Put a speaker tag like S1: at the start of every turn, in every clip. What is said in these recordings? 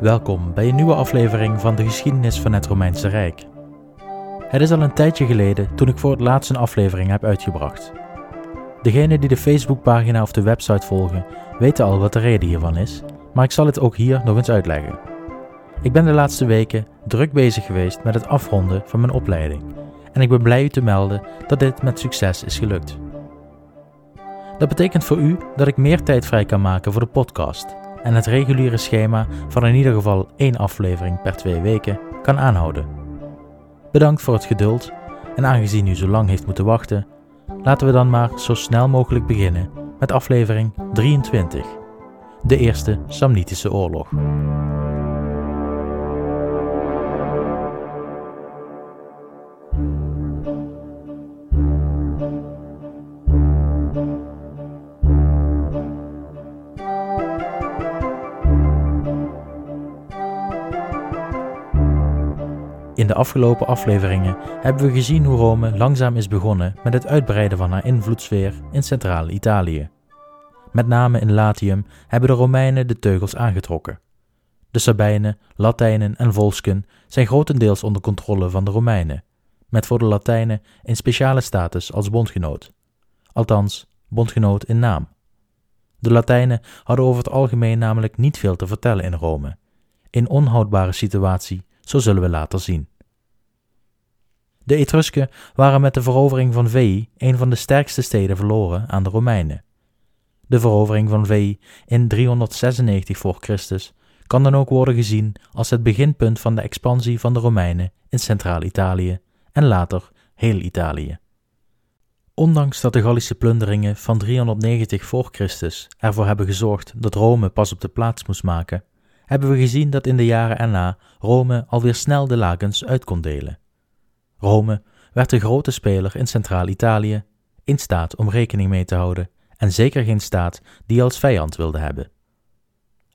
S1: Welkom bij een nieuwe aflevering van de geschiedenis van het Romeinse Rijk. Het is al een tijdje geleden toen ik voor het laatst een aflevering heb uitgebracht. Degenen die de Facebookpagina of de website volgen weten al wat de reden hiervan is, maar ik zal het ook hier nog eens uitleggen. Ik ben de laatste weken druk bezig geweest met het afronden van mijn opleiding en ik ben blij u te melden dat dit met succes is gelukt. Dat betekent voor u dat ik meer tijd vrij kan maken voor de podcast en het reguliere schema van in ieder geval één aflevering per twee weken kan aanhouden. Bedankt voor het geduld en aangezien u zo lang heeft moeten wachten, laten we dan maar zo snel mogelijk beginnen met aflevering 23, de Eerste Samnitische Oorlog. De afgelopen afleveringen hebben we gezien hoe Rome langzaam is begonnen met het uitbreiden van haar invloedssfeer in centrale Italië. Met name in Latium hebben de Romeinen de teugels aangetrokken. De Sabijnen, Latijnen en Volsken zijn grotendeels onder controle van de Romeinen, met voor de Latijnen een speciale status als bondgenoot. Althans, bondgenoot in naam. De Latijnen hadden over het algemeen namelijk niet veel te vertellen in Rome. Een onhoudbare situatie zo zullen we later zien. De Etrusken waren met de verovering van Veii een van de sterkste steden verloren aan de Romeinen. De verovering van Veii in 396 voor Christus kan dan ook worden gezien als het beginpunt van de expansie van de Romeinen in Centraal-Italië en later heel Italië. Ondanks dat de Gallische plunderingen van 390 voor Christus ervoor hebben gezorgd dat Rome pas op de plaats moest maken, hebben we gezien dat in de jaren erna Rome alweer snel de lakens uit kon delen. Rome werd de grote speler in Centraal-Italië, in staat om rekening mee te houden en zeker geen staat die als vijand wilde hebben.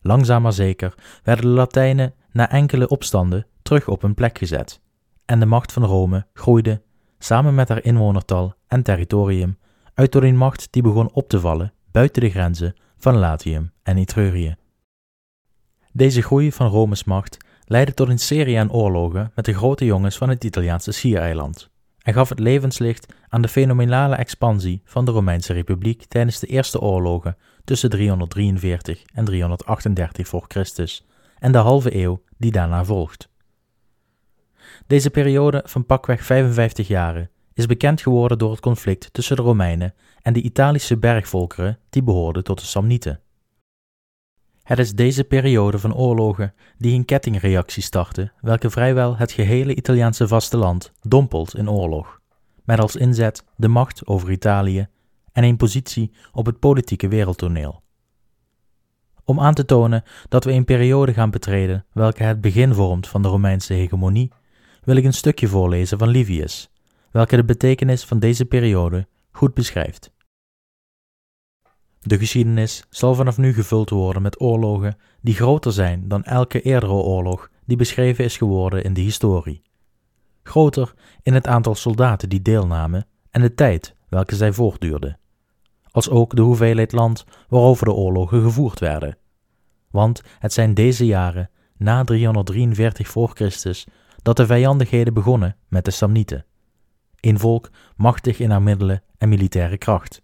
S1: Langzaam maar zeker werden de Latijnen na enkele opstanden terug op hun plek gezet en de macht van Rome groeide, samen met haar inwonertal en territorium, uit tot een macht die begon op te vallen buiten de grenzen van Latium en Etrurië. Deze groei van Rome's macht leidde tot een serie aan oorlogen met de grote jongens van het Italiaanse schiereiland en gaf het levenslicht aan de fenomenale expansie van de Romeinse Republiek tijdens de eerste oorlogen tussen 343 en 338 voor Christus en de halve eeuw die daarna volgt. Deze periode van pakweg 55 jaren is bekend geworden door het conflict tussen de Romeinen en de Italische bergvolkeren die behoorden tot de Samnieten. Het is deze periode van oorlogen die een kettingreactie startte, welke vrijwel het gehele Italiaanse vasteland dompelt in oorlog, met als inzet de macht over Italië en een positie op het politieke wereldtoneel. Om aan te tonen dat we een periode gaan betreden welke het begin vormt van de Romeinse hegemonie, wil ik een stukje voorlezen van Livius, welke de betekenis van deze periode goed beschrijft. De geschiedenis zal vanaf nu gevuld worden met oorlogen die groter zijn dan elke eerdere oorlog die beschreven is geworden in de historie. Groter in het aantal soldaten die deelnamen en de tijd welke zij voortduurden, als ook de hoeveelheid land waarover de oorlogen gevoerd werden. Want het zijn deze jaren, na 343 voor Christus, dat de vijandigheden begonnen met de Samnieten. Een volk machtig in haar middelen en militaire kracht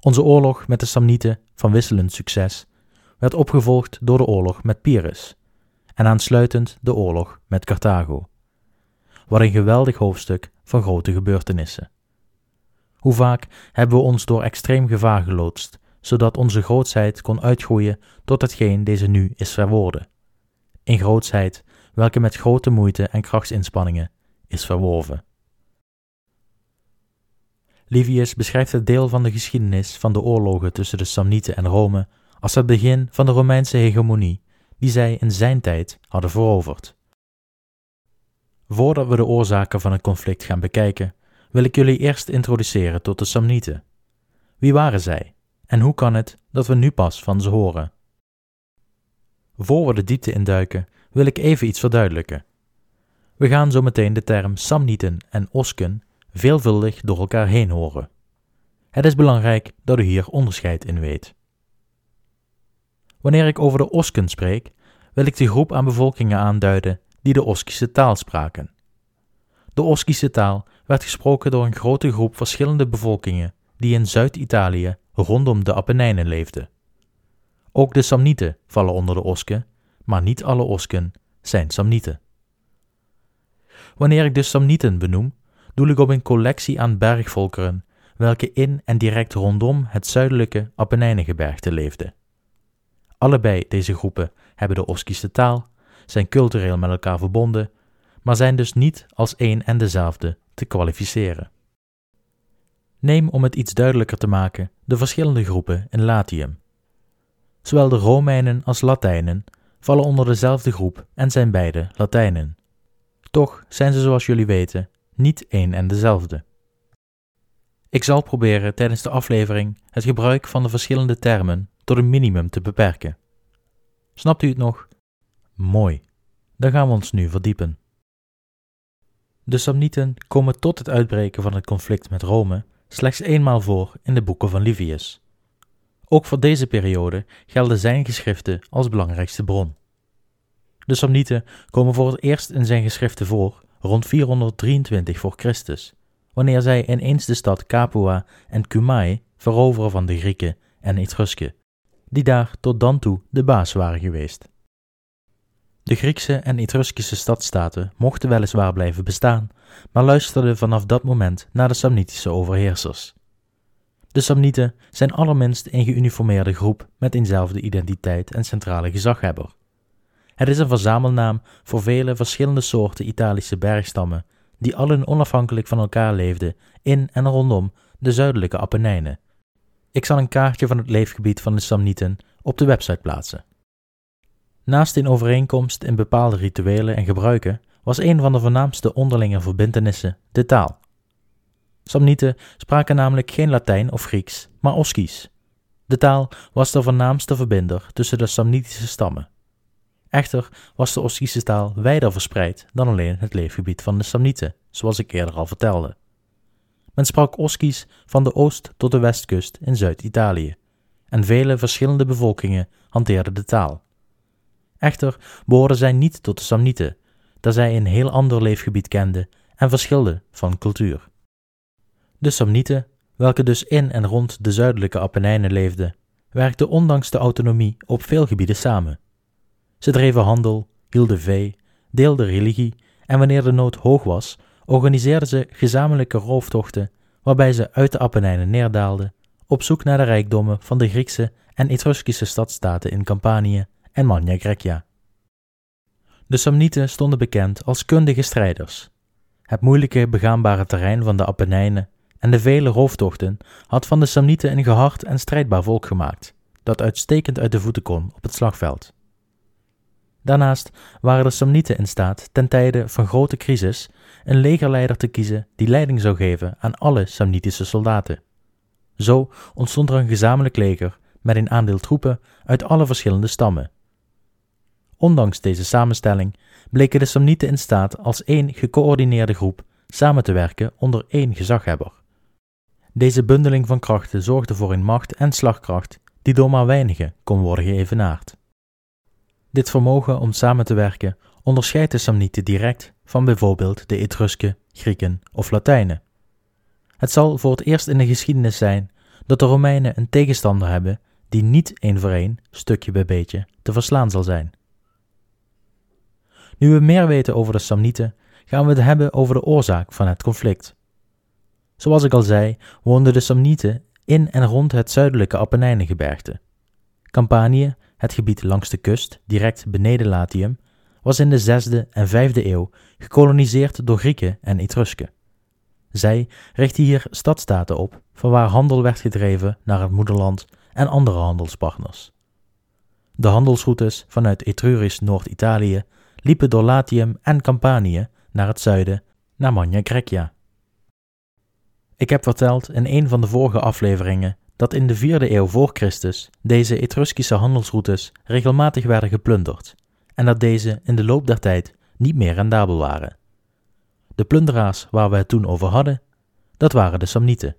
S1: onze oorlog met de Samnieten van wisselend succes werd opgevolgd door de oorlog met Pyrrhus en aansluitend de oorlog met Carthago. Wat een geweldig hoofdstuk van grote gebeurtenissen. Hoe vaak hebben we ons door extreem gevaar geloodst, zodat onze grootsheid kon uitgroeien tot hetgeen deze nu is verworden. Een grootsheid welke met grote moeite en krachtsinspanningen is verworven. Livius beschrijft het deel van de geschiedenis van de oorlogen tussen de Samnieten en Rome als het begin van de Romeinse hegemonie die zij in zijn tijd hadden veroverd. Voordat we de oorzaken van het conflict gaan bekijken, wil ik jullie eerst introduceren tot de Samnieten. Wie waren zij en hoe kan het dat we nu pas van ze horen? Voor we de diepte induiken, wil ik even iets verduidelijken. We gaan zo meteen de term Samnieten en Osken veelvuldig door elkaar heen horen. Het is belangrijk dat u hier onderscheid in weet. Wanneer ik over de Osken spreek, wil ik de groep aan bevolkingen aanduiden die de Oskische taal spraken. De Oskische taal werd gesproken door een grote groep verschillende bevolkingen die in Zuid-Italië rondom de Apennijnen leefden. Ook de Samnieten vallen onder de Osken, maar niet alle Osken zijn Samnieten. Wanneer ik de Samnieten benoem, doel ik op een collectie aan bergvolkeren, welke in en direct rondom het zuidelijke Apennijnengebergte leefden. Allebei deze groepen hebben de Oskische taal, zijn cultureel met elkaar verbonden, maar zijn dus niet als één en dezelfde te kwalificeren. Neem om het iets duidelijker te maken de verschillende groepen in Latium. Zowel de Romeinen als Latijnen vallen onder dezelfde groep en zijn beide Latijnen. Toch zijn ze, zoals jullie weten, niet één en dezelfde. Ik zal proberen tijdens de aflevering het gebruik van de verschillende termen tot een minimum te beperken. Snapt u het nog? Mooi. Dan gaan we ons nu verdiepen. De Samnieten komen tot het uitbreken van het conflict met Rome slechts eenmaal voor in de boeken van Livius. Ook voor deze periode gelden zijn geschriften als belangrijkste bron. De Samnieten komen voor het eerst in zijn geschriften voor rond 423 voor Christus, wanneer zij ineens de stad Capua en Cumae veroveren van de Grieken en Etrusken, die daar tot dan toe de baas waren geweest. De Griekse en Etruskische stadstaten mochten weliswaar blijven bestaan, maar luisterden vanaf dat moment naar de Samnitische overheersers. De Samnieten zijn allerminst een geuniformeerde groep met eenzelfde identiteit en centrale gezaghebber. Het is een verzamelnaam voor vele verschillende soorten Italische bergstammen, die allen onafhankelijk van elkaar leefden in en rondom de zuidelijke Apennijnen. Ik zal een kaartje van het leefgebied van de Samnieten op de website plaatsen. Naast een overeenkomst in bepaalde rituelen en gebruiken was een van de voornaamste onderlinge verbintenissen de taal. Samnieten spraken namelijk geen Latijn of Grieks, maar Oskisch. De taal was de voornaamste verbinder tussen de Samnitische stammen. Echter was de Oskische taal wijder verspreid dan alleen het leefgebied van de Samnieten, zoals ik eerder al vertelde. Men sprak Oskisch van de oost tot de westkust in Zuid-Italië, en vele verschillende bevolkingen hanteerden de taal. Echter behoorden zij niet tot de Samnieten, da zij een heel ander leefgebied kenden en verschilden van cultuur. De Samnieten, welke dus in en rond de zuidelijke Apennijnen leefden, werkten ondanks de autonomie op veel gebieden samen. Ze dreven handel, hielden vee, deelden religie en wanneer de nood hoog was, organiseerden ze gezamenlijke rooftochten waarbij ze uit de Apennijnen neerdaalden op zoek naar de rijkdommen van de Griekse en Etruskische stadstaten in Campanië en Magna Grecia. De Samnieten stonden bekend als kundige strijders. Het moeilijke begaanbare terrein van de Apennijnen en de vele rooftochten had van de Samnieten een gehard en strijdbaar volk gemaakt, dat uitstekend uit de voeten kon op het slagveld. Daarnaast waren de Samnieten in staat ten tijde van grote crisis een legerleider te kiezen die leiding zou geven aan alle Samnitische soldaten. Zo ontstond er een gezamenlijk leger met een aandeel troepen uit alle verschillende stammen, Ondanks deze samenstelling bleken de Samnieten in staat als één gecoördineerde groep samen te werken onder één gezaghebber. Deze bundeling van krachten zorgde voor een macht en slagkracht die door maar weinigen kon worden geëvenaard. Dit vermogen om samen te werken onderscheidt de Samnieten direct van bijvoorbeeld de Etrusken, Grieken of Latijnen. Het zal voor het eerst in de geschiedenis zijn dat de Romeinen een tegenstander hebben die niet één voor één, stukje bij beetje, te verslaan zal zijn. Nu we meer weten over de Samnieten, gaan we het hebben over de oorzaak van het conflict. Zoals ik al zei, woonden de Samnieten in en rond het zuidelijke Apennijnengebergte. Campanië, het gebied langs de kust, direct beneden Latium, was in de 6e en 5e eeuw gekoloniseerd door Grieken en Etrusken. Zij richtten hier stadstaten op, van waar handel werd gedreven naar het moederland en andere handelspartners. De handelsroutes vanuit Etrurisch Noord-Italië liepen door Latium en Campanië naar het zuiden, naar Magna Grecia. Ik heb verteld in een van de vorige afleveringen dat in de vierde eeuw voor Christus deze Etruskische handelsroutes regelmatig werden geplunderd en dat deze in de loop der tijd niet meer rendabel waren. De plunderaars waar we het toen over hadden, dat waren de Samnieten.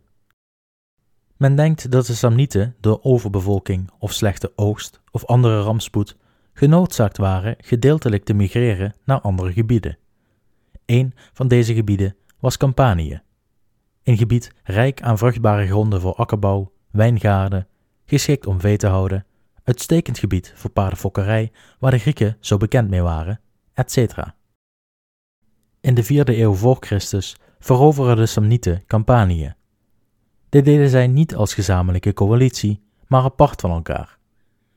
S1: Men denkt dat de Samnieten door overbevolking of slechte oogst of andere rampspoed genoodzaakt waren gedeeltelijk te migreren naar andere gebieden. Een van deze gebieden was Campanië, een gebied rijk aan vruchtbare gronden voor akkerbouw, wijngaarden, geschikt om vee te houden, uitstekend gebied voor paardenfokkerij waar de Grieken zo bekend mee waren, etc. In de vierde eeuw voor Christus veroverden de Samnieten Campanië. Dit deden zij niet als gezamenlijke coalitie, maar apart van elkaar.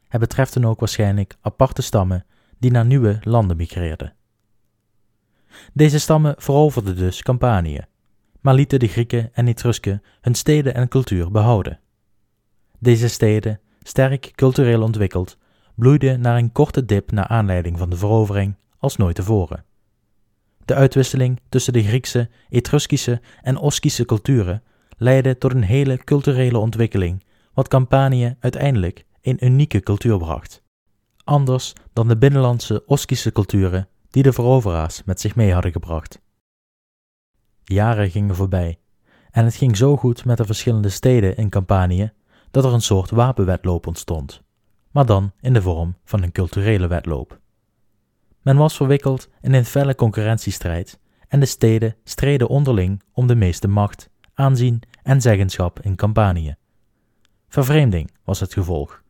S1: Het betreft dan ook waarschijnlijk aparte stammen die naar nieuwe landen migreerden. Deze stammen veroverden dus Campanië, maar lieten de Grieken en Etrusken hun steden en cultuur behouden. Deze steden, sterk cultureel ontwikkeld, bloeiden naar een korte dip naar aanleiding van de verovering als nooit tevoren. De uitwisseling tussen de Griekse, Etruskische en Oskische culturen leidde tot een hele culturele ontwikkeling, wat Campanië uiteindelijk een unieke cultuur bracht. Anders dan de binnenlandse Oskische culturen die de veroveraars met zich mee hadden gebracht. Jaren gingen voorbij en het ging zo goed met de verschillende steden in Campanië dat er een soort wapenwedloop ontstond, maar dan in de vorm van een culturele wedloop. Men was verwikkeld in een felle concurrentiestrijd en de steden streden onderling om de meeste macht, aanzien en zeggenschap in Campanië. Vervreemding was het gevolg.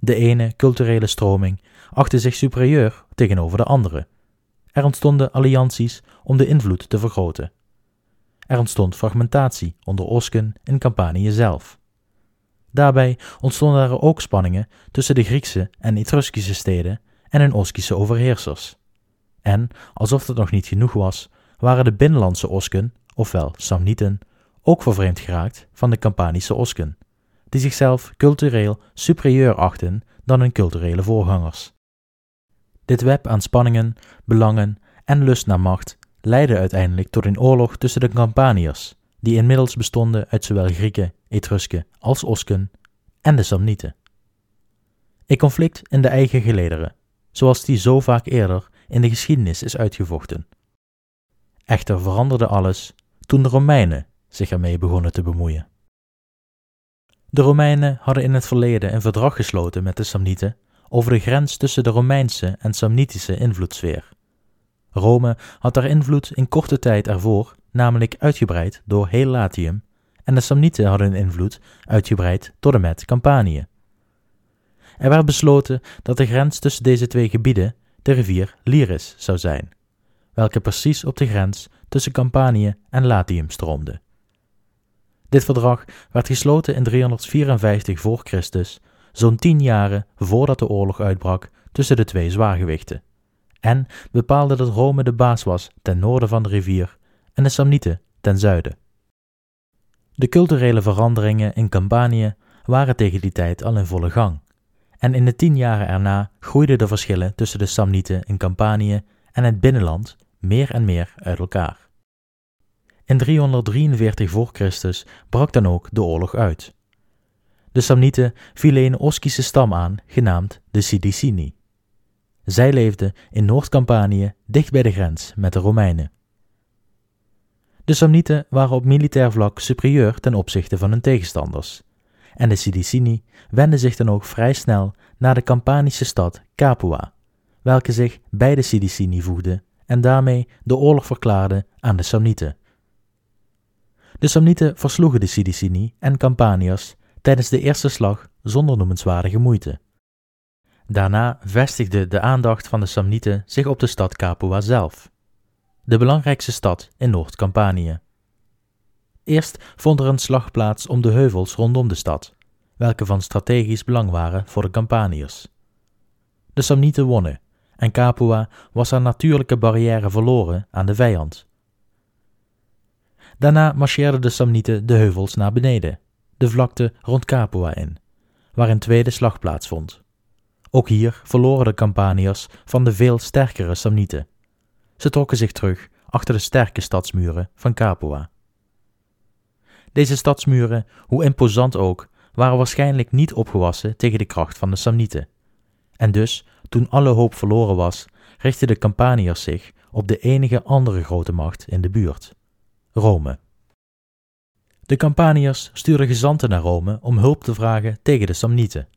S1: De ene culturele stroming achtte zich superieur tegenover de andere. Er ontstonden allianties om de invloed te vergroten. Er ontstond fragmentatie onder Osken in Campanië zelf. Daarbij ontstonden er ook spanningen tussen de Griekse en Etruskische steden en hun Oskische overheersers. En, alsof dat nog niet genoeg was, waren de binnenlandse Osken, ofwel Samnieten, ook vervreemd geraakt van de Campanische Osken, die zichzelf cultureel superieur achten dan hun culturele voorgangers. Dit web aan spanningen, belangen en lust naar macht leidde uiteindelijk tot een oorlog tussen de Campaniërs, die inmiddels bestonden uit zowel Grieken, Etrusken als Osken en de Samnieten. Een conflict in de eigen gelederen, zoals die zo vaak eerder in de geschiedenis is uitgevochten. Echter veranderde alles toen de Romeinen zich ermee begonnen te bemoeien. De Romeinen hadden in het verleden een verdrag gesloten met de Samnieten over de grens tussen de Romeinse en Samnitische invloedssfeer. Rome had daar invloed in korte tijd ervoor, namelijk uitgebreid door heel Latium, en de Samnieten hadden invloed uitgebreid tot en met Campanië. Er werd besloten dat de grens tussen deze twee gebieden de rivier Liris zou zijn, welke precies op de grens tussen Campanië en Latium stroomde. Dit verdrag werd gesloten in 354 voor Christus, zo'n tien jaren voordat de oorlog uitbrak tussen de twee zwaargewichten, en bepaalde dat Rome de baas was ten noorden van de rivier en de Samnieten ten zuiden. De culturele veranderingen in Campanië waren tegen die tijd al in volle gang, en in de tien jaren erna groeiden de verschillen tussen de Samnieten in Campanië en het binnenland meer en meer uit elkaar. In 343 voor Christus brak dan ook de oorlog uit. De Samnieten vielen een Oskische stam aan, genaamd de Sidicini. Zij leefden in Noord-Campanië, dicht bij de grens met de Romeinen. De Samnieten waren op militair vlak superieur ten opzichte van hun tegenstanders, en de Sidicini wenden zich dan ook vrij snel naar de Campanische stad Capua, welke zich bij de Sidicini voegde en daarmee de oorlog verklaarde aan de Samnieten. De Samnieten versloegen de Sidicini en Campaniërs tijdens de eerste slag zonder noemenswaardige moeite. Daarna vestigde de aandacht van de Samnieten zich op de stad Capua zelf, de belangrijkste stad in Noord-Campanië. Eerst vond er een slag plaats om de heuvels rondom de stad, welke van strategisch belang waren voor de Campaniërs. De Samnieten wonnen en Capua was haar natuurlijke barrière verloren aan de vijand. Daarna marcheerden de Samnieten de heuvels naar beneden, de vlakte rond Capua in, waar een tweede slag plaatsvond. Ook hier verloren de Campaniërs van de veel sterkere Samnieten. Ze trokken zich terug achter de sterke stadsmuren van Capua. Deze stadsmuren, hoe imposant ook, waren waarschijnlijk niet opgewassen tegen de kracht van de Samnieten. En dus, toen alle hoop verloren was, richtten de Campaniërs zich op de enige andere grote macht in de buurt, Rome. De Campaniërs stuurden gezanten naar Rome om hulp te vragen tegen de Samnieten.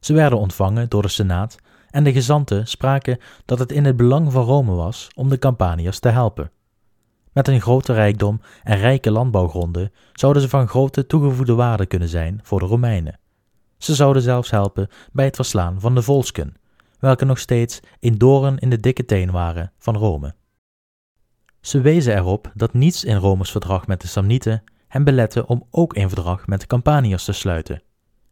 S1: Ze werden ontvangen door de Senaat en de gezanten spraken dat het in het belang van Rome was om de Campaniërs te helpen. Met een grote rijkdom en rijke landbouwgronden zouden ze van grote toegevoegde waarde kunnen zijn voor de Romeinen. Ze zouden zelfs helpen bij het verslaan van de Volsken, welke nog steeds een doorn in de dikke teen waren van Rome. Ze wezen erop dat niets in Rome's verdrag met de Samnieten hen belette om ook een verdrag met de Campaniërs te sluiten,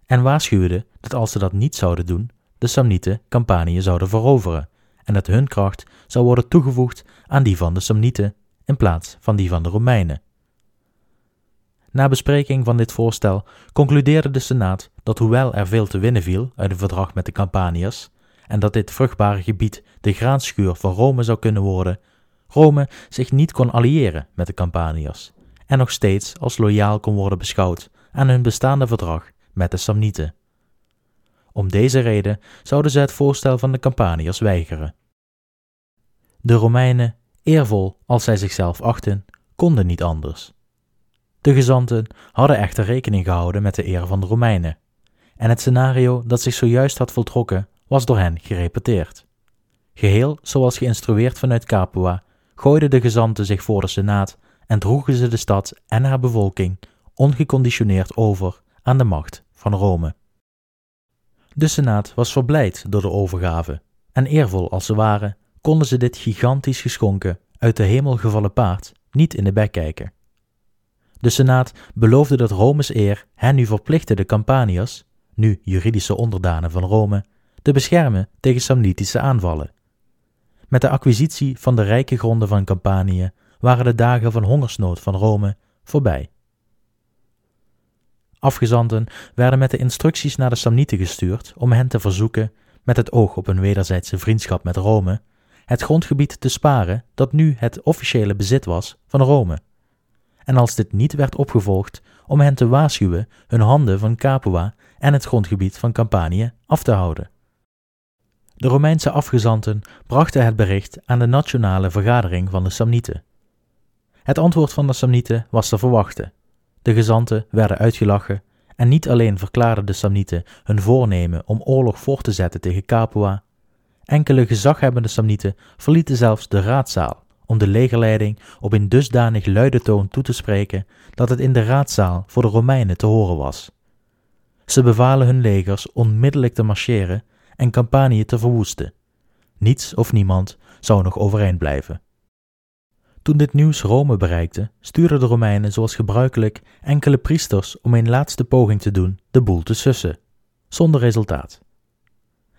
S1: en waarschuwden dat als ze dat niet zouden doen, de Samnieten Campanië zouden veroveren en dat hun kracht zou worden toegevoegd aan die van de Samnieten in plaats van die van de Romeinen. Na bespreking van dit voorstel concludeerde de Senaat dat hoewel er veel te winnen viel uit een verdrag met de Campaniërs en dat dit vruchtbare gebied de graanschuur van Rome zou kunnen worden, Rome zich niet kon alliëren met de Campaniërs en nog steeds als loyaal kon worden beschouwd aan hun bestaande verdrag met de Samnieten. Om deze reden zouden ze het voorstel van de Campaniërs weigeren. De Romeinen, eervol als zij zichzelf achten, konden niet anders. De gezanten hadden echter rekening gehouden met de eer van de Romeinen, en het scenario dat zich zojuist had voltrokken was door hen gerepeteerd. Geheel zoals geïnstrueerd vanuit Capua, gooiden de gezanten zich voor de Senaat en droegen ze de stad en haar bevolking ongeconditioneerd over aan de macht van Rome. De Senaat was verblijd door de overgave, en eervol als ze waren, konden ze dit gigantisch geschonken, uit de hemel gevallen paard niet in de bek kijken. De Senaat beloofde dat Rome's eer hen nu verplichtte de Campaniërs, nu juridische onderdanen van Rome, te beschermen tegen Samnitische aanvallen. Met de acquisitie van de rijke gronden van Campanië waren de dagen van hongersnood van Rome voorbij. Afgezanten werden met de instructies naar de Samnieten gestuurd om hen te verzoeken, met het oog op een wederzijdse vriendschap met Rome, het grondgebied te sparen dat nu het officiële bezit was van Rome. En als dit niet werd opgevolgd, om hen te waarschuwen hun handen van Capua en het grondgebied van Campanië af te houden. De Romeinse afgezanten brachten het bericht aan de nationale vergadering van de Samnieten. Het antwoord van de Samnieten was te verwachten. De gezanten werden uitgelachen en niet alleen verklaarden de Samnieten hun voornemen om oorlog voor te zetten tegen Capua, enkele gezaghebbende Samnieten verlieten zelfs de raadzaal om de legerleiding op een dusdanig luide toon toe te spreken dat het in de raadzaal voor de Romeinen te horen was. Ze bevalen hun legers onmiddellijk te marcheren en Campanië te verwoesten. Niets of niemand zou nog overeind blijven. Toen dit nieuws Rome bereikte, stuurden de Romeinen zoals gebruikelijk enkele priesters om een laatste poging te doen de boel te sussen, zonder resultaat.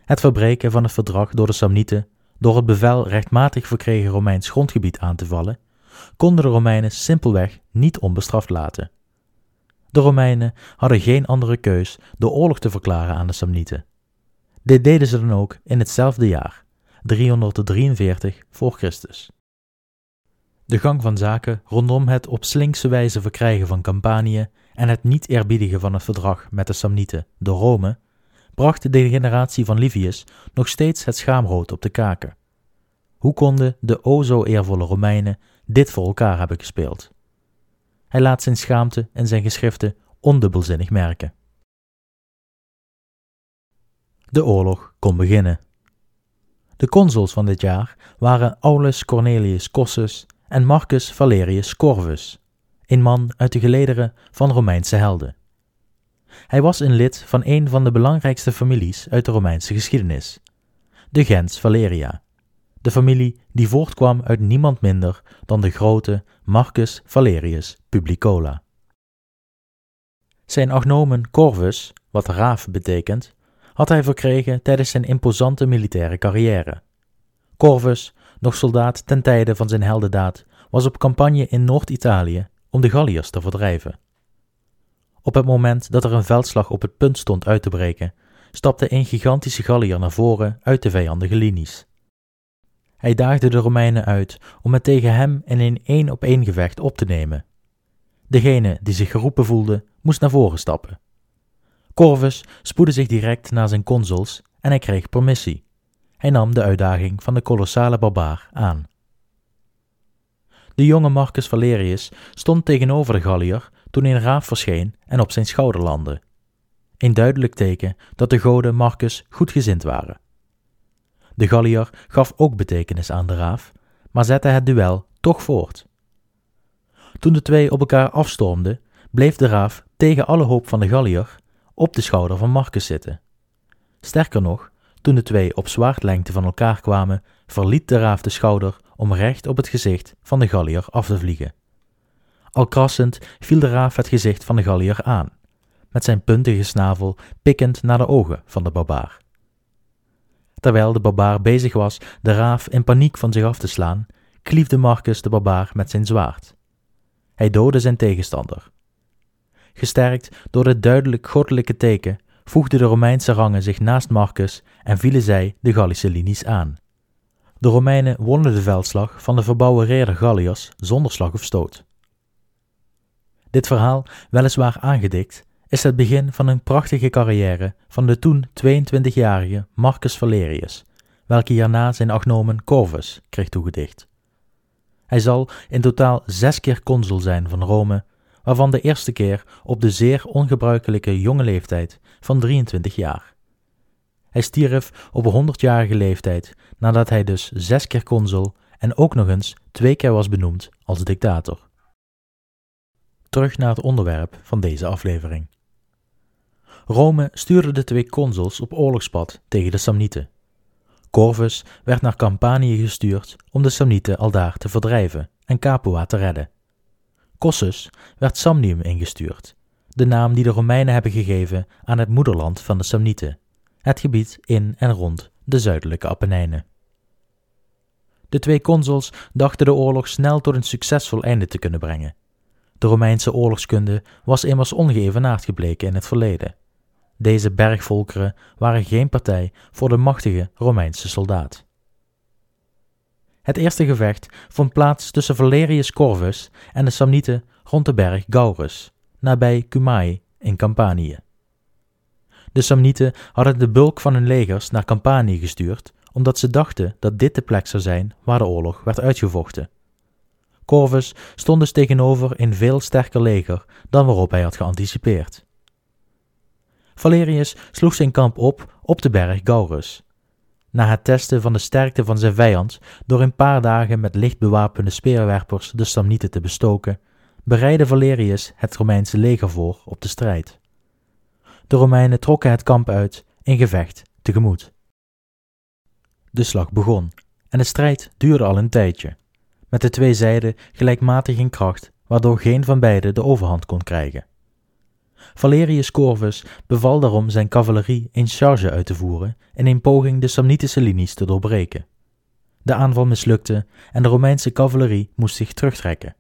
S1: Het verbreken van het verdrag door de Samnieten, door het bevel rechtmatig verkregen Romeins grondgebied aan te vallen, konden de Romeinen simpelweg niet onbestraft laten. De Romeinen hadden geen andere keus de oorlog te verklaren aan de Samnieten. Dit deden ze dan ook in hetzelfde jaar, 343 voor Christus. De gang van zaken rondom het op slinkse wijze verkrijgen van Campanië en het niet eerbiedigen van het verdrag met de Samnieten door Rome, bracht de generatie van Livius nog steeds het schaamrood op de kaken. Hoe konden de o zo eervolle Romeinen dit voor elkaar hebben gespeeld? Hij laat zijn schaamte en zijn geschriften ondubbelzinnig merken. De oorlog kon beginnen. De consuls van dit jaar waren Aulus Cornelius Cossus en Marcus Valerius Corvus, een man uit de gelederen van Romeinse helden. Hij was een lid van een van de belangrijkste families uit de Romeinse geschiedenis, de gens Valeria, de familie die voortkwam uit niemand minder dan de grote Marcus Valerius Publicola. Zijn agnomen Corvus, wat raaf betekent, had hij verkregen tijdens zijn imposante militaire carrière. Corvus nog soldaat ten tijde van zijn heldendaad, was op campagne in Noord-Italië om de Galliërs te verdrijven. Op het moment dat er een veldslag op het punt stond uit te breken, stapte een gigantische Galliër naar voren uit de vijandige linies. Hij daagde de Romeinen uit om het tegen hem in een één-op-één gevecht op te nemen. Degene die zich geroepen voelde, moest naar voren stappen. Corvus spoedde zich direct naar zijn consuls en hij kreeg permissie. Hij nam de uitdaging van de kolossale barbaar aan. De jonge Marcus Valerius stond tegenover de Galliër toen een raaf verscheen en op zijn schouder landde. Een duidelijk teken dat de goden Marcus goedgezind waren. De Gallier gaf ook betekenis aan de raaf, maar zette het duel toch voort. Toen de twee op elkaar afstormden, bleef de raaf tegen alle hoop van de Gallier op de schouder van Marcus zitten. Sterker nog, toen de twee op zwaardlengte van elkaar kwamen, verliet de raaf de schouder om recht op het gezicht van de Gallier af te vliegen. Al krassend viel de raaf het gezicht van de Gallier aan, met zijn puntige snavel pikkend naar de ogen van de barbaar. Terwijl de barbaar bezig was de raaf in paniek van zich af te slaan, kliefde Marcus de barbaar met zijn zwaard. Hij doodde zijn tegenstander. Gesterkt door het duidelijk goddelijke teken, voegden de Romeinse rangen zich naast Marcus en vielen zij de Gallische linies aan. De Romeinen wonnen de veldslag van de verbouwen reerder Galliërs zonder slag of stoot. Dit verhaal, weliswaar aangedikt, is het begin van een prachtige carrière van de toen 22-jarige Marcus Valerius, welke hierna zijn agnomen Corvus kreeg toegedicht. Hij zal in totaal zes keer consul zijn van Rome, waarvan de eerste keer op de zeer ongebruikelijke jonge leeftijd van 23 jaar. Hij stierf op 100-jarige leeftijd nadat hij dus zes keer consul en ook nog eens twee keer was benoemd als dictator. Terug naar het onderwerp van deze aflevering. Rome stuurde de twee consuls op oorlogspad tegen de Samnieten. Corvus werd naar Campanië gestuurd om de Samnieten aldaar te verdrijven en Capua te redden. Cossus werd Samnium ingestuurd, de naam die de Romeinen hebben gegeven aan het moederland van de Samnieten, het gebied in en rond de zuidelijke Apennijnen. De twee consuls dachten de oorlog snel tot een succesvol einde te kunnen brengen. De Romeinse oorlogskunde was immers ongeëvenaard gebleken in het verleden. Deze bergvolkeren waren geen partij voor de machtige Romeinse soldaat. Het eerste gevecht vond plaats tussen Valerius Corvus en de Samnieten rond de berg Gaurus, nabij Cumae in Campanië. De Samnieten hadden de bulk van hun legers naar Campanië gestuurd, omdat ze dachten dat dit de plek zou zijn waar de oorlog werd uitgevochten. Corvus stond dus tegenover een veel sterker leger dan waarop hij had geanticipeerd. Valerius sloeg zijn kamp op op de berg Gaurus. Na het testen van de sterkte van zijn vijand door een paar dagen met licht bewapende speerwerpers de Samnieten te bestoken, bereidde Valerius het Romeinse leger voor op de strijd. De Romeinen trokken het kamp uit in gevecht tegemoet. De slag begon en de strijd duurde al een tijdje, met de twee zijden gelijkmatig in kracht, waardoor geen van beiden de overhand kon krijgen. Valerius Corvus beval daarom zijn cavalerie een charge uit te voeren in een poging de Samnitische linies te doorbreken. De aanval mislukte en de Romeinse cavalerie moest zich terugtrekken.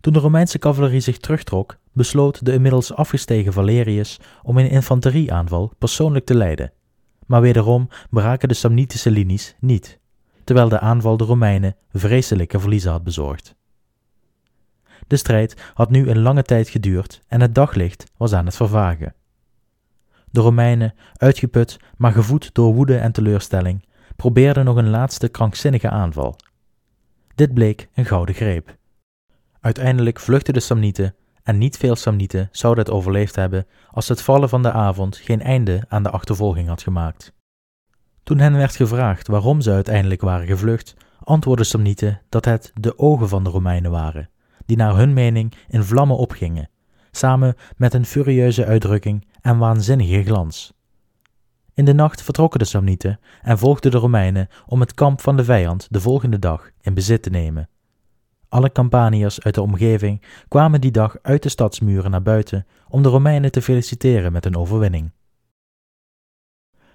S1: Toen de Romeinse cavalerie zich terugtrok, besloot de inmiddels afgestegen Valerius om een infanterieaanval persoonlijk te leiden. Maar wederom braken de Samnitische linies niet, terwijl de aanval de Romeinen vreselijke verliezen had bezorgd. De strijd had nu een lange tijd geduurd en het daglicht was aan het vervagen. De Romeinen, uitgeput, maar gevoed door woede en teleurstelling, probeerden nog een laatste krankzinnige aanval. Dit bleek een gouden greep. Uiteindelijk vluchtten de Samnieten en niet veel Samnieten zouden het overleefd hebben als het vallen van de avond geen einde aan de achtervolging had gemaakt. Toen hen werd gevraagd waarom ze uiteindelijk waren gevlucht, antwoordden Samnieten dat het de ogen van de Romeinen waren die naar hun mening in vlammen opgingen, samen met een furieuze uitdrukking en waanzinnige glans. In de nacht vertrokken de Samnieten en volgden de Romeinen om het kamp van de vijand de volgende dag in bezit te nemen. Alle Campaniërs uit de omgeving kwamen die dag uit de stadsmuren naar buiten om de Romeinen te feliciteren met hun overwinning.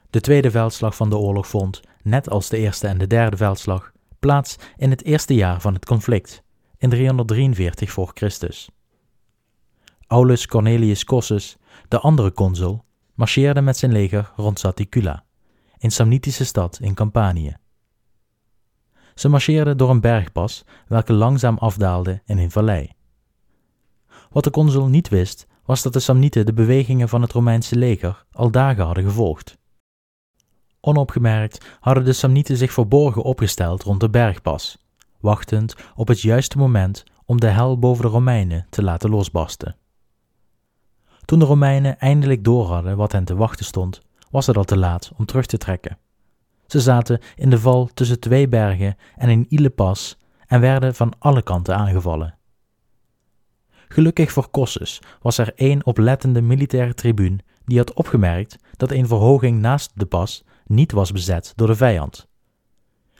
S1: De tweede veldslag van de oorlog vond, net als de eerste en de derde veldslag, plaats in het eerste jaar van het conflict, in 343 voor Christus. Aulus Cornelius Cossus, de andere consul, marcheerde met zijn leger rond Saticula, een Samnitische stad in Campanië. Ze marcheerden door een bergpas welke langzaam afdaalde in een vallei. Wat de consul niet wist, was dat de Samnieten de bewegingen van het Romeinse leger al dagen hadden gevolgd. Onopgemerkt hadden de Samnieten zich verborgen opgesteld rond de bergpas, wachtend op het juiste moment om de hel boven de Romeinen te laten losbarsten. Toen de Romeinen eindelijk doorhadden wat hen te wachten stond, was het al te laat om terug te trekken. Ze zaten in de val tussen twee bergen en in Ilepas en werden van alle kanten aangevallen. Gelukkig voor Kossus was er één oplettende militaire tribuun die had opgemerkt dat een verhoging naast de pas niet was bezet door de vijand.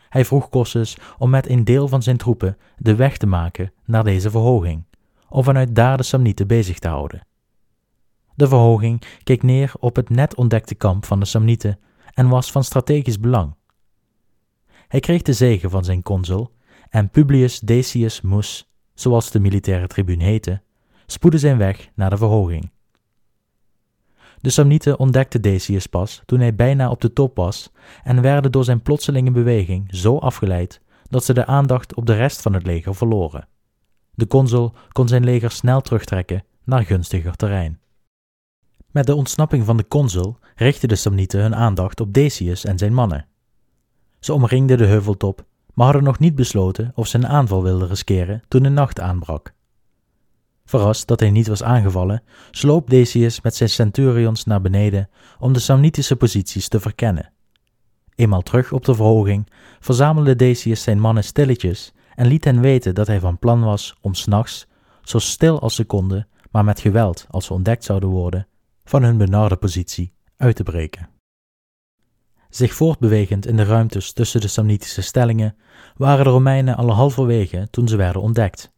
S1: Hij vroeg Kossus om met een deel van zijn troepen de weg te maken naar deze verhoging, om vanuit daar de Samnieten bezig te houden. De verhoging keek neer op het net ontdekte kamp van de Samnieten en was van strategisch belang. Hij kreeg de zegen van zijn consul en Publius Decius Mus, zoals de militaire tribuun heette, spoedde zijn weg naar de verhoging. De Samnieten ontdekten Decius pas toen hij bijna op de top was en werden door zijn plotselinge beweging zo afgeleid dat ze de aandacht op de rest van het leger verloren. De consul kon zijn leger snel terugtrekken naar gunstiger terrein. Met de ontsnapping van de consul richtten de Samnieten hun aandacht op Decius en zijn mannen. Ze omringden de heuveltop, maar hadden nog niet besloten of ze een aanval wilden riskeren toen de nacht aanbrak. Verrast dat hij niet was aangevallen, sloop Decius met zijn centurions naar beneden om de Samnitische posities te verkennen. Eenmaal terug op de verhoging verzamelde Decius zijn mannen stilletjes en liet hen weten dat hij van plan was om s'nachts, zo stil als ze konden, maar met geweld als ze ontdekt zouden worden, van hun benarde positie uit te breken. Zich voortbewegend in de ruimtes tussen de Samnitische stellingen waren de Romeinen al halverwege toen ze werden ontdekt.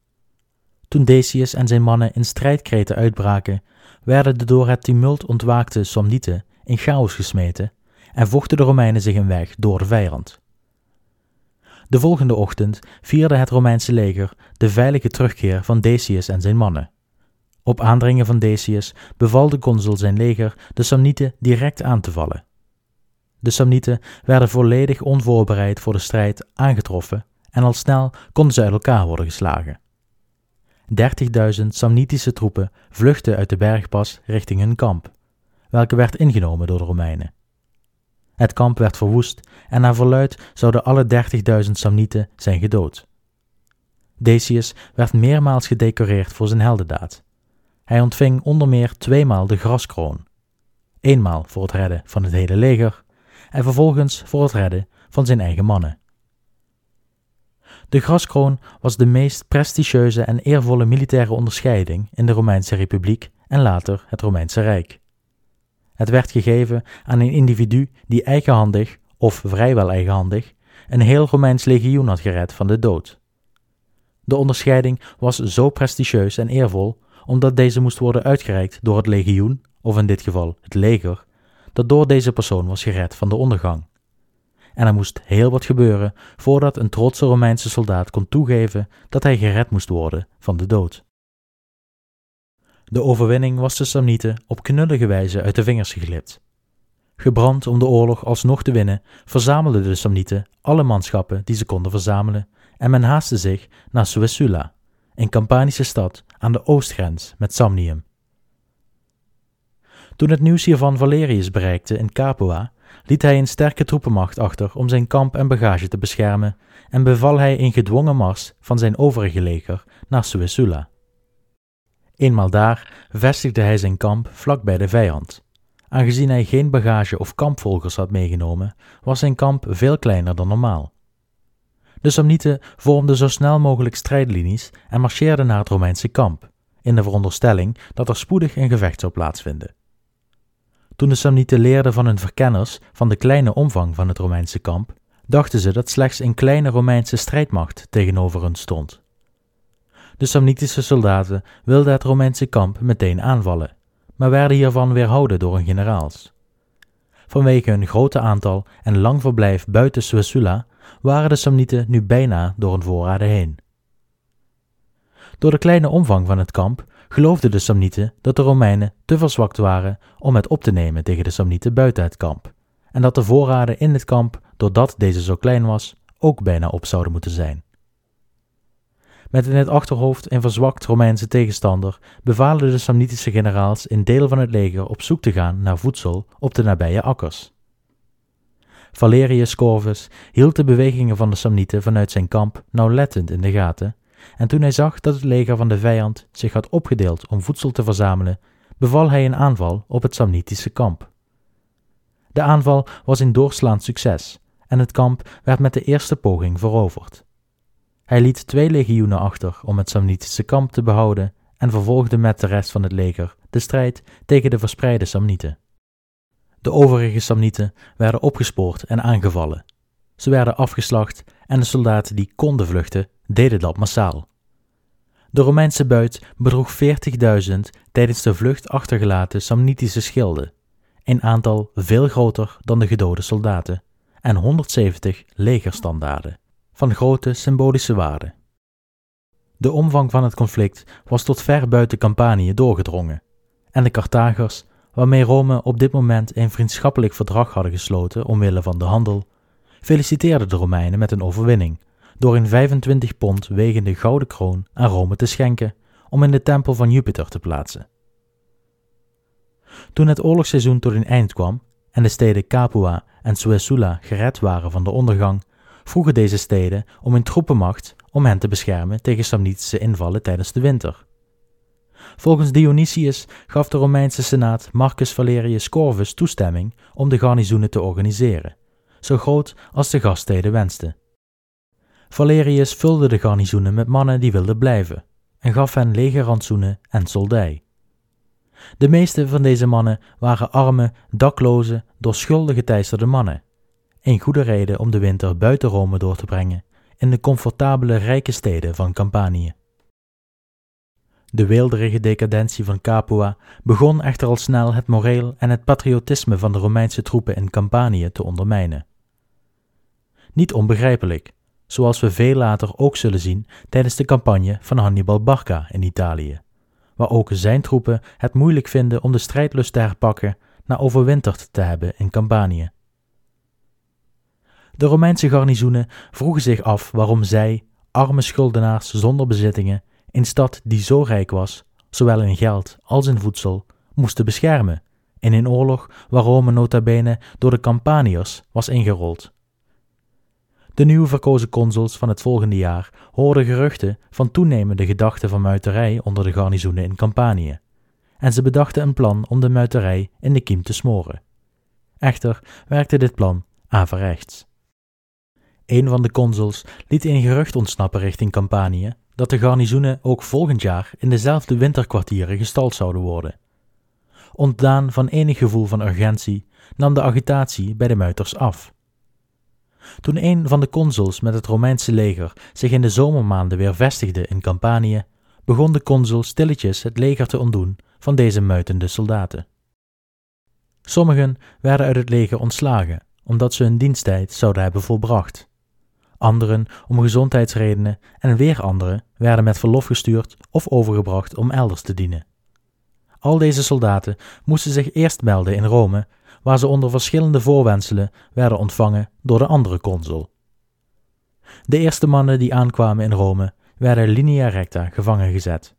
S1: Toen Decius en zijn mannen in strijdkreten uitbraken, werden de door het tumult ontwaakte Samnieten in chaos gesmeten en vochten de Romeinen zich een weg door de vijand. De volgende ochtend vierde het Romeinse leger de veilige terugkeer van Decius en zijn mannen. Op aandringen van Decius beval de consul zijn leger de Samnieten direct aan te vallen. De Samnieten werden volledig onvoorbereid voor de strijd aangetroffen en al snel konden ze uit elkaar worden geslagen. 30.000 Samnitische troepen vluchtten uit de bergpas richting hun kamp, welke werd ingenomen door de Romeinen. Het kamp werd verwoest en naar verluid zouden alle 30.000 Samnieten zijn gedood. Decius werd meermaals gedecoreerd voor zijn heldendaad. Hij ontving onder meer tweemaal de graskroon. Eenmaal voor het redden van het hele leger en vervolgens voor het redden van zijn eigen mannen. De graskroon was de meest prestigieuze en eervolle militaire onderscheiding in de Romeinse Republiek en later het Romeinse Rijk. Het werd gegeven aan een individu die eigenhandig, of vrijwel eigenhandig, een heel Romeins legioen had gered van de dood. De onderscheiding was zo prestigieus en eervol omdat deze moest worden uitgereikt door het legioen, of in dit geval het leger, dat door deze persoon was gered van de ondergang. En er moest heel wat gebeuren voordat een trotse Romeinse soldaat kon toegeven dat hij gered moest worden van de dood. De overwinning was de Samnieten op knullige wijze uit de vingers geglipt. Gebrand om de oorlog alsnog te winnen, verzamelden de Samnieten alle manschappen die ze konden verzamelen en men haastte zich naar Suessula, een Campanische stad aan de oostgrens met Samnium. Toen het nieuws hiervan Valerius bereikte in Capua, liet hij een sterke troepenmacht achter om zijn kamp en bagage te beschermen en beval hij een gedwongen mars van zijn overige leger naar Suessula. Eenmaal daar vestigde hij zijn kamp vlak bij de vijand. Aangezien hij geen bagage of kampvolgers had meegenomen, was zijn kamp veel kleiner dan normaal. De Samnieten vormden zo snel mogelijk strijdlinies en marcheerden naar het Romeinse kamp, in de veronderstelling dat er spoedig een gevecht zou plaatsvinden. Toen de Samnieten leerden van hun verkenners van de kleine omvang van het Romeinse kamp, dachten ze dat slechts een kleine Romeinse strijdmacht tegenover hun stond. De Samnitische soldaten wilden het Romeinse kamp meteen aanvallen, maar werden hiervan weerhouden door hun generaals. Vanwege hun grote aantal en lang verblijf buiten Suessula waren de Samnieten nu bijna door hun voorraden heen. Door de kleine omvang van het kamp geloofden de Samnieten dat de Romeinen te verzwakt waren om het op te nemen tegen de Samnieten buiten het kamp, en dat de voorraden in het kamp, doordat deze zo klein was, ook bijna op zouden moeten zijn. Met in het achterhoofd een verzwakt Romeinse tegenstander bevalen de Samnitische generaals in deel van het leger op zoek te gaan naar voedsel op de nabije akkers. Valerius Corvus hield de bewegingen van de Samnieten vanuit zijn kamp nauwlettend in de gaten, en toen hij zag dat het leger van de vijand zich had opgedeeld om voedsel te verzamelen, beval hij een aanval op het Samnitische kamp. De aanval was een doorslaand succes, en het kamp werd met de eerste poging veroverd. Hij liet twee legioenen achter om het Samnitische kamp te behouden en vervolgde met de rest van het leger de strijd tegen de verspreide Samnieten. De overige Samnieten werden opgespoord en aangevallen. Ze werden afgeslacht en de soldaten die konden vluchten, deden dat massaal. De Romeinse buit bedroeg 40.000 tijdens de vlucht achtergelaten Samnitische schilden, een aantal veel groter dan de gedode soldaten, en 170 legerstandaarden, van grote symbolische waarde. De omvang van het conflict was tot ver buiten Campanië doorgedrongen, en de Carthagers, waarmee Rome op dit moment een vriendschappelijk verdrag hadden gesloten omwille van de handel, feliciteerden de Romeinen met een overwinning door een 25 pond wegende gouden kroon aan Rome te schenken om in de tempel van Jupiter te plaatsen. Toen het oorlogsseizoen tot een eind kwam en de steden Capua en Suessula gered waren van de ondergang, vroegen deze steden om een troepenmacht om hen te beschermen tegen Samnitische invallen tijdens de winter. Volgens Dionysius gaf de Romeinse senaat Marcus Valerius Corvus toestemming om de garnizoenen te organiseren, zo groot als de gaststeden wensten. Valerius vulde de garnizoenen met mannen die wilden blijven en gaf hen legerrantsoenen en soldij. De meeste van deze mannen waren arme, dakloze, door schulden geteisterde mannen. Een goede reden om de winter buiten Rome door te brengen, in de comfortabele rijke steden van Campanië. De weelderige decadentie van Capua begon echter al snel het moreel en het patriotisme van de Romeinse troepen in Campanië te ondermijnen. Niet onbegrijpelijk, zoals we veel later ook zullen zien tijdens de campagne van Hannibal Barca in Italië, waar ook zijn troepen het moeilijk vinden om de strijdlust te herpakken na overwinterd te hebben in Campanië. De Romeinse garnizoenen vroegen zich af waarom zij, arme schuldenaars zonder bezittingen, een stad die zo rijk was, zowel in geld als in voedsel, moesten beschermen in een oorlog waar Rome nota bene door de Campaniërs was ingerold. De nieuw verkozen consuls van het volgende jaar hoorden geruchten van toenemende gedachten van muiterij onder de garnizoenen in Campanië, en ze bedachten een plan om de muiterij in de kiem te smoren. Echter werkte dit plan averechts. Een van de consuls liet een gerucht ontsnappen richting Campanië dat de garnizoenen ook volgend jaar in dezelfde winterkwartieren gestald zouden worden. Ontdaan van enig gevoel van urgentie nam de agitatie bij de muiters af. Toen een van de consuls met het Romeinse leger zich in de zomermaanden weer vestigde in Campanië, begon de consul stilletjes het leger te ontdoen van deze muitende soldaten. Sommigen werden uit het leger ontslagen, omdat ze hun diensttijd zouden hebben volbracht. Anderen om gezondheidsredenen en weer anderen werden met verlof gestuurd of overgebracht om elders te dienen. Al deze soldaten moesten zich eerst melden in Rome waar ze onder verschillende voorwendselen werden ontvangen door de andere consul. De eerste mannen die aankwamen in Rome werden linea recta gevangen gezet.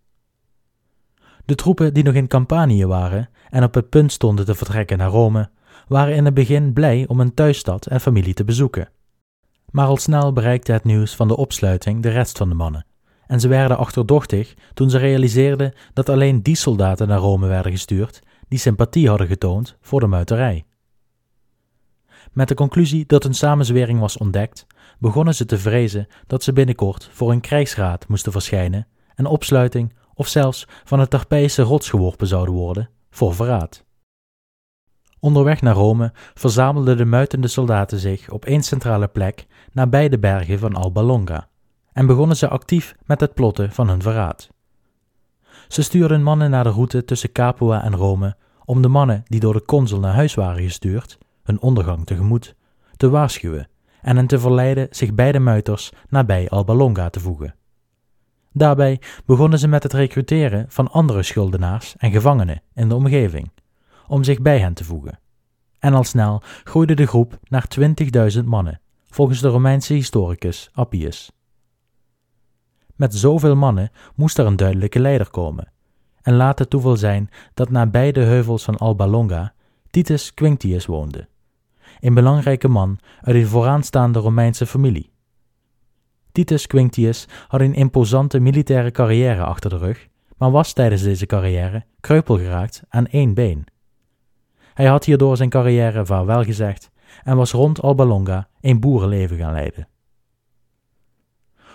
S1: De troepen die nog in Campanië waren en op het punt stonden te vertrekken naar Rome, waren in het begin blij om hun thuisstad en familie te bezoeken. Maar al snel bereikte het nieuws van de opsluiting de rest van de mannen, en ze werden achterdochtig toen ze realiseerden dat alleen die soldaten naar Rome werden gestuurd die sympathie hadden getoond voor de muiterij. Met de conclusie dat hun samenzwering was ontdekt, begonnen ze te vrezen dat ze binnenkort voor een krijgsraad moesten verschijnen en opsluiting of zelfs van het Tarpeïsche rots geworpen zouden worden voor verraad. Onderweg naar Rome verzamelden de muitende soldaten zich op één centrale plek nabij de bergen van Alba Longa en begonnen ze actief met het plotten van hun verraad. Ze stuurden mannen naar de route tussen Capua en Rome om de mannen die door de consul naar huis waren gestuurd, hun ondergang tegemoet, te waarschuwen en hen te verleiden zich bij de muiters nabij Alba Longa te voegen. Daarbij begonnen ze met het recruteren van andere schuldenaars en gevangenen in de omgeving, om zich bij hen te voegen. En al snel groeide de groep naar 20.000 mannen, volgens de Romeinse historicus Appius. Met zoveel mannen moest er een duidelijke leider komen. En laat het toeval zijn dat nabij de heuvels van Alba Longa Titus Quinctius woonde, een belangrijke man uit een vooraanstaande Romeinse familie. Titus Quinctius had een imposante militaire carrière achter de rug, maar was tijdens deze carrière kreupel geraakt aan één been. Hij had hierdoor zijn carrière vaarwel gezegd en was rond Alba Longa een boerenleven gaan leiden.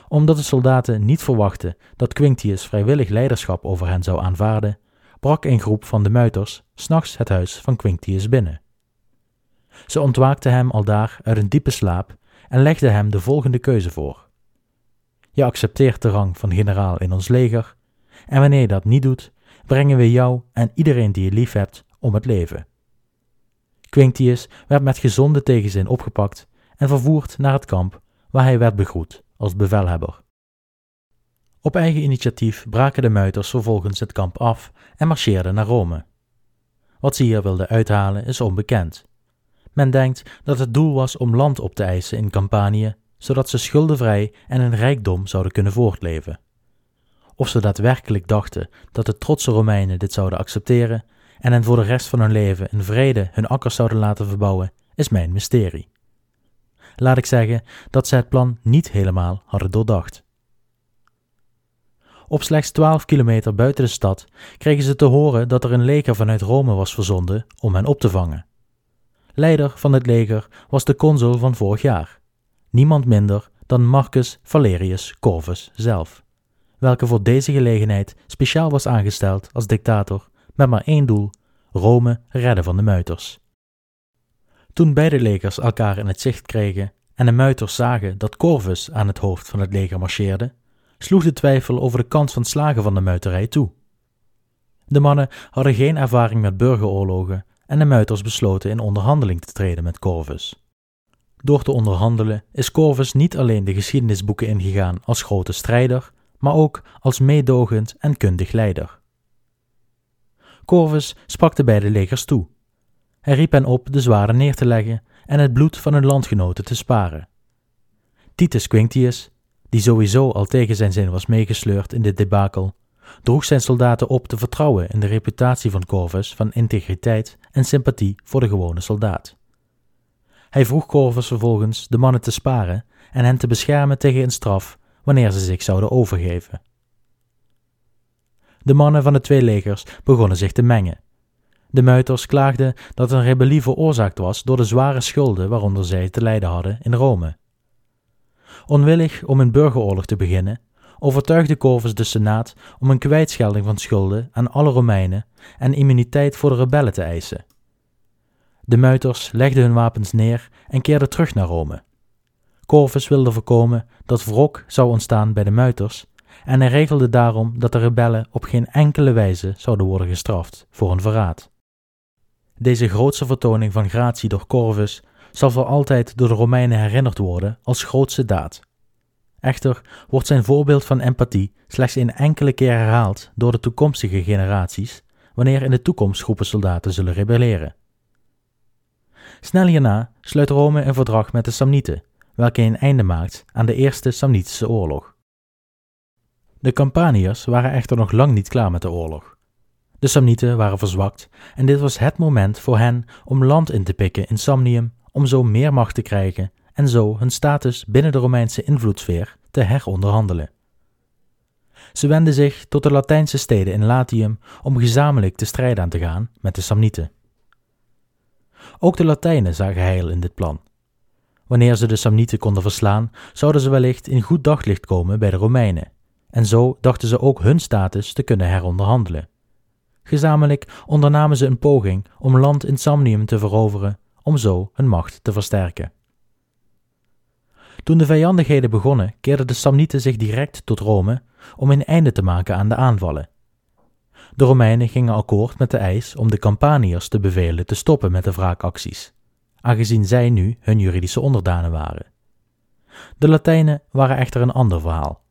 S1: Omdat de soldaten niet verwachten dat Quinctius vrijwillig leiderschap over hen zou aanvaarden, brak een groep van de muiters s'nachts het huis van Quinctius binnen. Ze ontwaakten hem aldaar uit een diepe slaap en legden hem de volgende keuze voor. Je accepteert de rang van generaal in ons leger, en wanneer je dat niet doet, brengen we jou en iedereen die je lief hebt om het leven. Quinctius werd met gezonde tegenzin opgepakt en vervoerd naar het kamp, waar hij werd begroet als bevelhebber. Op eigen initiatief braken de muiters vervolgens het kamp af en marcheerden naar Rome. Wat ze hier wilden uithalen is onbekend. Men denkt dat het doel was om land op te eisen in Campanië, zodat ze schuldenvrij en in rijkdom zouden kunnen voortleven. Of ze daadwerkelijk dachten dat de trotse Romeinen dit zouden accepteren en hen voor de rest van hun leven in vrede hun akkers zouden laten verbouwen, is mijn mysterie. Laat ik zeggen dat ze het plan niet helemaal hadden doordacht. Op slechts twaalf kilometer buiten de stad kregen ze te horen dat er een leger vanuit Rome was verzonden om hen op te vangen. Leider van het leger was de consul van vorig jaar, niemand minder dan Marcus Valerius Corvus zelf, welke voor deze gelegenheid speciaal was aangesteld als dictator met maar één doel: Rome redden van de muiters. Toen beide legers elkaar in het zicht kregen en de muiters zagen dat Corvus aan het hoofd van het leger marcheerde, sloeg de twijfel over de kans van slagen van de muiterij toe. De mannen hadden geen ervaring met burgeroorlogen en de muiters besloten in onderhandeling te treden met Corvus. Door te onderhandelen is Corvus niet alleen de geschiedenisboeken ingegaan als grote strijder, maar ook als meedogend en kundig leider. Corvus sprak de beide legers toe. Hij riep hen op de zwaarden neer te leggen en het bloed van hun landgenoten te sparen. Titus Quinctius, die sowieso al tegen zijn zin was meegesleurd in dit debakel, droeg zijn soldaten op te vertrouwen in de reputatie van Corvus van integriteit en sympathie voor de gewone soldaat. Hij vroeg Corvus vervolgens de mannen te sparen en hen te beschermen tegen een straf wanneer ze zich zouden overgeven. De mannen van de twee legers begonnen zich te mengen. De muiters klaagden dat een rebellie veroorzaakt was door de zware schulden waaronder zij te lijden hadden in Rome. Onwillig om een burgeroorlog te beginnen, overtuigde Corvus de Senaat om een kwijtschelding van schulden aan alle Romeinen en immuniteit voor de rebellen te eisen. De muiters legden hun wapens neer en keerden terug naar Rome. Corvus wilde voorkomen dat wrok zou ontstaan bij de muiters en hij regelde daarom dat de rebellen op geen enkele wijze zouden worden gestraft voor een verraad. Deze grootste vertoning van gratie door Corvus zal voor altijd door de Romeinen herinnerd worden als grootste daad. Echter wordt zijn voorbeeld van empathie slechts een enkele keer herhaald door de toekomstige generaties, wanneer in de toekomst groepen soldaten zullen rebelleren. Snel hierna sluit Rome een verdrag met de Samnieten, welke een einde maakt aan de Eerste Samnitische Oorlog. De Campaniërs waren echter nog lang niet klaar met de oorlog. De Samnieten waren verzwakt en dit was het moment voor hen om land in te pikken in Samnium om zo meer macht te krijgen en zo hun status binnen de Romeinse invloedssfeer te heronderhandelen. Ze wenden zich tot de Latijnse steden in Latium om gezamenlijk de strijd aan te gaan met de Samnieten. Ook de Latijnen zagen heil in dit plan. Wanneer ze de Samnieten konden verslaan, zouden ze wellicht in goed daglicht komen bij de Romeinen, en zo dachten ze ook hun status te kunnen heronderhandelen. Gezamenlijk ondernamen ze een poging om land in Samnium te veroveren, om zo hun macht te versterken. Toen de vijandigheden begonnen, keerden de Samnieten zich direct tot Rome om een einde te maken aan de aanvallen. De Romeinen gingen akkoord met de eis om de Campaniërs te bevelen te stoppen met de wraakacties, aangezien zij nu hun juridische onderdanen waren. De Latijnen waren echter een ander verhaal.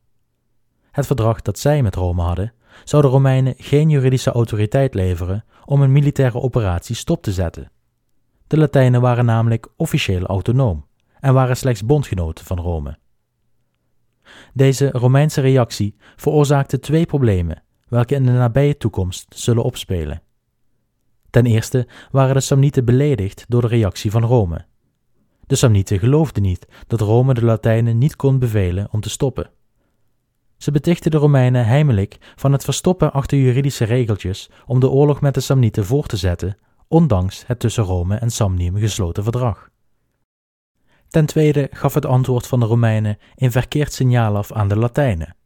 S1: Het verdrag dat zij met Rome hadden, zou de Romeinen geen juridische autoriteit leveren om een militaire operatie stop te zetten. De Latijnen waren namelijk officieel autonoom en waren slechts bondgenoten van Rome. Deze Romeinse reactie veroorzaakte twee problemen, welke in de nabije toekomst zullen opspelen. Ten eerste waren de Samnieten beledigd door de reactie van Rome. De Samnieten geloofden niet dat Rome de Latijnen niet kon bevelen om te stoppen. Ze betichten de Romeinen heimelijk van het verstoppen achter juridische regeltjes om de oorlog met de Samnieten voor te zetten, ondanks het tussen Rome en Samnium gesloten verdrag. Ten tweede gaf het antwoord van de Romeinen een verkeerd signaal af aan de Latijnen.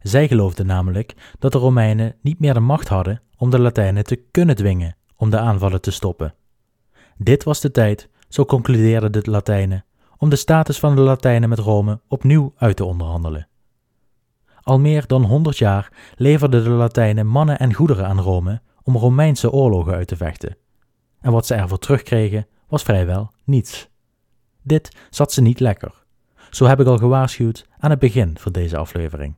S1: Zij geloofden namelijk dat de Romeinen niet meer de macht hadden om de Latijnen te kunnen dwingen om de aanvallen te stoppen. Dit was de tijd, zo concludeerden de Latijnen, om de status van de Latijnen met Rome opnieuw uit te onderhandelen. Al meer dan honderd jaar leverden de Latijnen mannen en goederen aan Rome om Romeinse oorlogen uit te vechten. En wat ze ervoor terugkregen was vrijwel niets. Dit zat ze niet lekker. Zo heb ik al gewaarschuwd aan het begin van deze aflevering.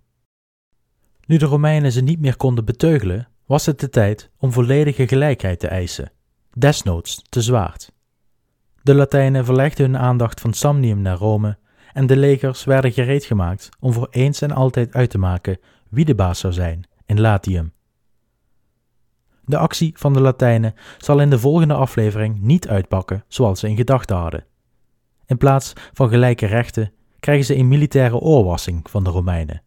S1: Nu de Romeinen ze niet meer konden beteugelen, was het de tijd om volledige gelijkheid te eisen, desnoods te zwaard. De Latijnen verlegden hun aandacht van Samnium naar Rome en de legers werden gereed gemaakt om voor eens en altijd uit te maken wie de baas zou zijn in Latium. De actie van de Latijnen zal in de volgende aflevering niet uitpakken zoals ze in gedachten hadden. In plaats van gelijke rechten krijgen ze een militaire oorwassing van de Romeinen.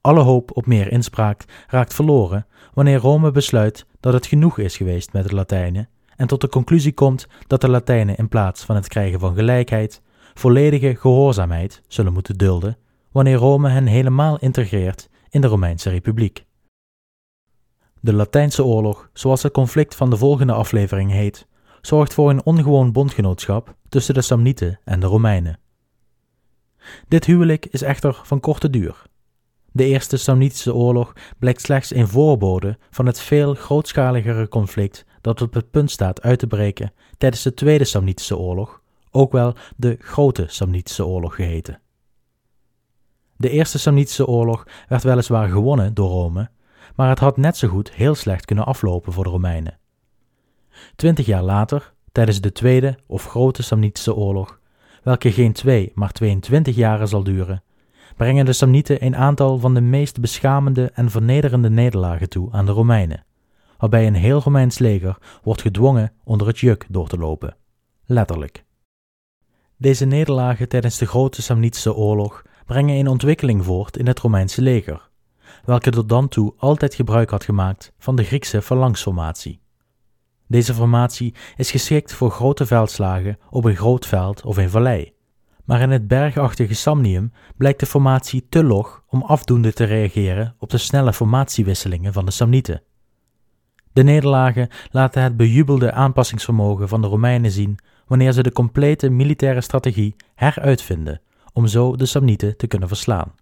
S1: Alle hoop op meer inspraak raakt verloren wanneer Rome besluit dat het genoeg is geweest met de Latijnen en tot de conclusie komt dat de Latijnen in plaats van het krijgen van gelijkheid volledige gehoorzaamheid zullen moeten dulden wanneer Rome hen helemaal integreert in de Romeinse Republiek. De Latijnse oorlog, zoals het conflict van de volgende aflevering heet, zorgt voor een ongewoon bondgenootschap tussen de Samnieten en de Romeinen. Dit huwelijk is echter van korte duur. De Eerste Samnitische Oorlog blijkt slechts een voorbode van het veel grootschaligere conflict dat op het punt staat uit te breken tijdens de Tweede Samnitische Oorlog, ook wel de Grote Samnitische Oorlog geheten. De Eerste Samnitische Oorlog werd weliswaar gewonnen door Rome, maar het had net zo goed heel slecht kunnen aflopen voor de Romeinen. Twintig jaar later, tijdens de Tweede of Grote Samnitische Oorlog, welke geen twee, maar 22 jaren zal duren, brengen de Samnieten een aantal van de meest beschamende en vernederende nederlagen toe aan de Romeinen, waarbij een heel Romeins leger wordt gedwongen onder het juk door te lopen. Letterlijk. Deze nederlagen tijdens de Grote Samnitische Oorlog brengen een ontwikkeling voort in het Romeinse leger, welke tot dan toe altijd gebruik had gemaakt van de Griekse phalanxformatie. Deze formatie is geschikt voor grote veldslagen op een groot veld of een vallei, maar in het bergachtige Samnium blijkt de formatie te log om afdoende te reageren op de snelle formatiewisselingen van de Samnieten. De nederlagen laten het bejubelde aanpassingsvermogen van de Romeinen zien wanneer ze de complete militaire strategie heruitvinden om zo de Samnieten te kunnen verslaan.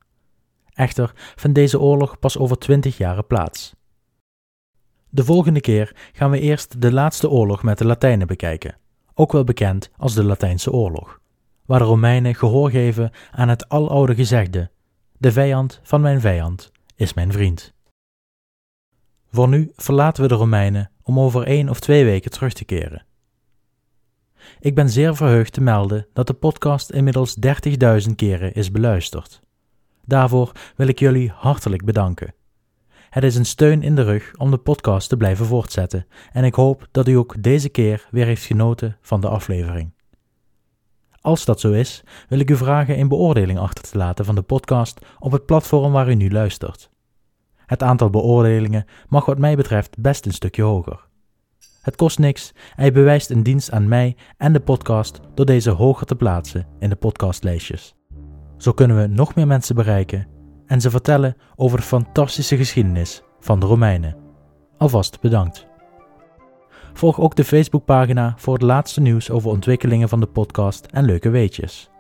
S1: Echter vindt deze oorlog pas over twintig jaren plaats. De volgende keer gaan we eerst de laatste oorlog met de Latijnen bekijken, ook wel bekend als de Latijnse oorlog, waar de Romeinen gehoor geven aan het aloude gezegde: De vijand van mijn vijand is mijn vriend. Voor nu verlaten we de Romeinen om over één of twee weken terug te keren. Ik ben zeer verheugd te melden dat de podcast inmiddels 30.000 keren is beluisterd. Daarvoor wil ik jullie hartelijk bedanken. Het is een steun in de rug om de podcast te blijven voortzetten en ik hoop dat u ook deze keer weer heeft genoten van de aflevering. Als dat zo is, wil ik u vragen een beoordeling achter te laten van de podcast op het platform waar u nu luistert. Het aantal beoordelingen mag wat mij betreft best een stukje hoger. Het kost niks en hij bewijst een dienst aan mij en de podcast door deze hoger te plaatsen in de podcastlijstjes. Zo kunnen we nog meer mensen bereiken en ze vertellen over de fantastische geschiedenis van de Romeinen. Alvast bedankt. Volg ook de Facebookpagina voor het laatste nieuws over ontwikkelingen van de podcast en leuke weetjes.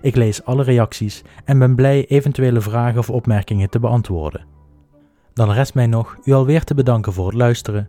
S1: Ik lees alle reacties en ben blij eventuele vragen of opmerkingen te beantwoorden. Dan rest mij nog u alweer te bedanken voor het luisteren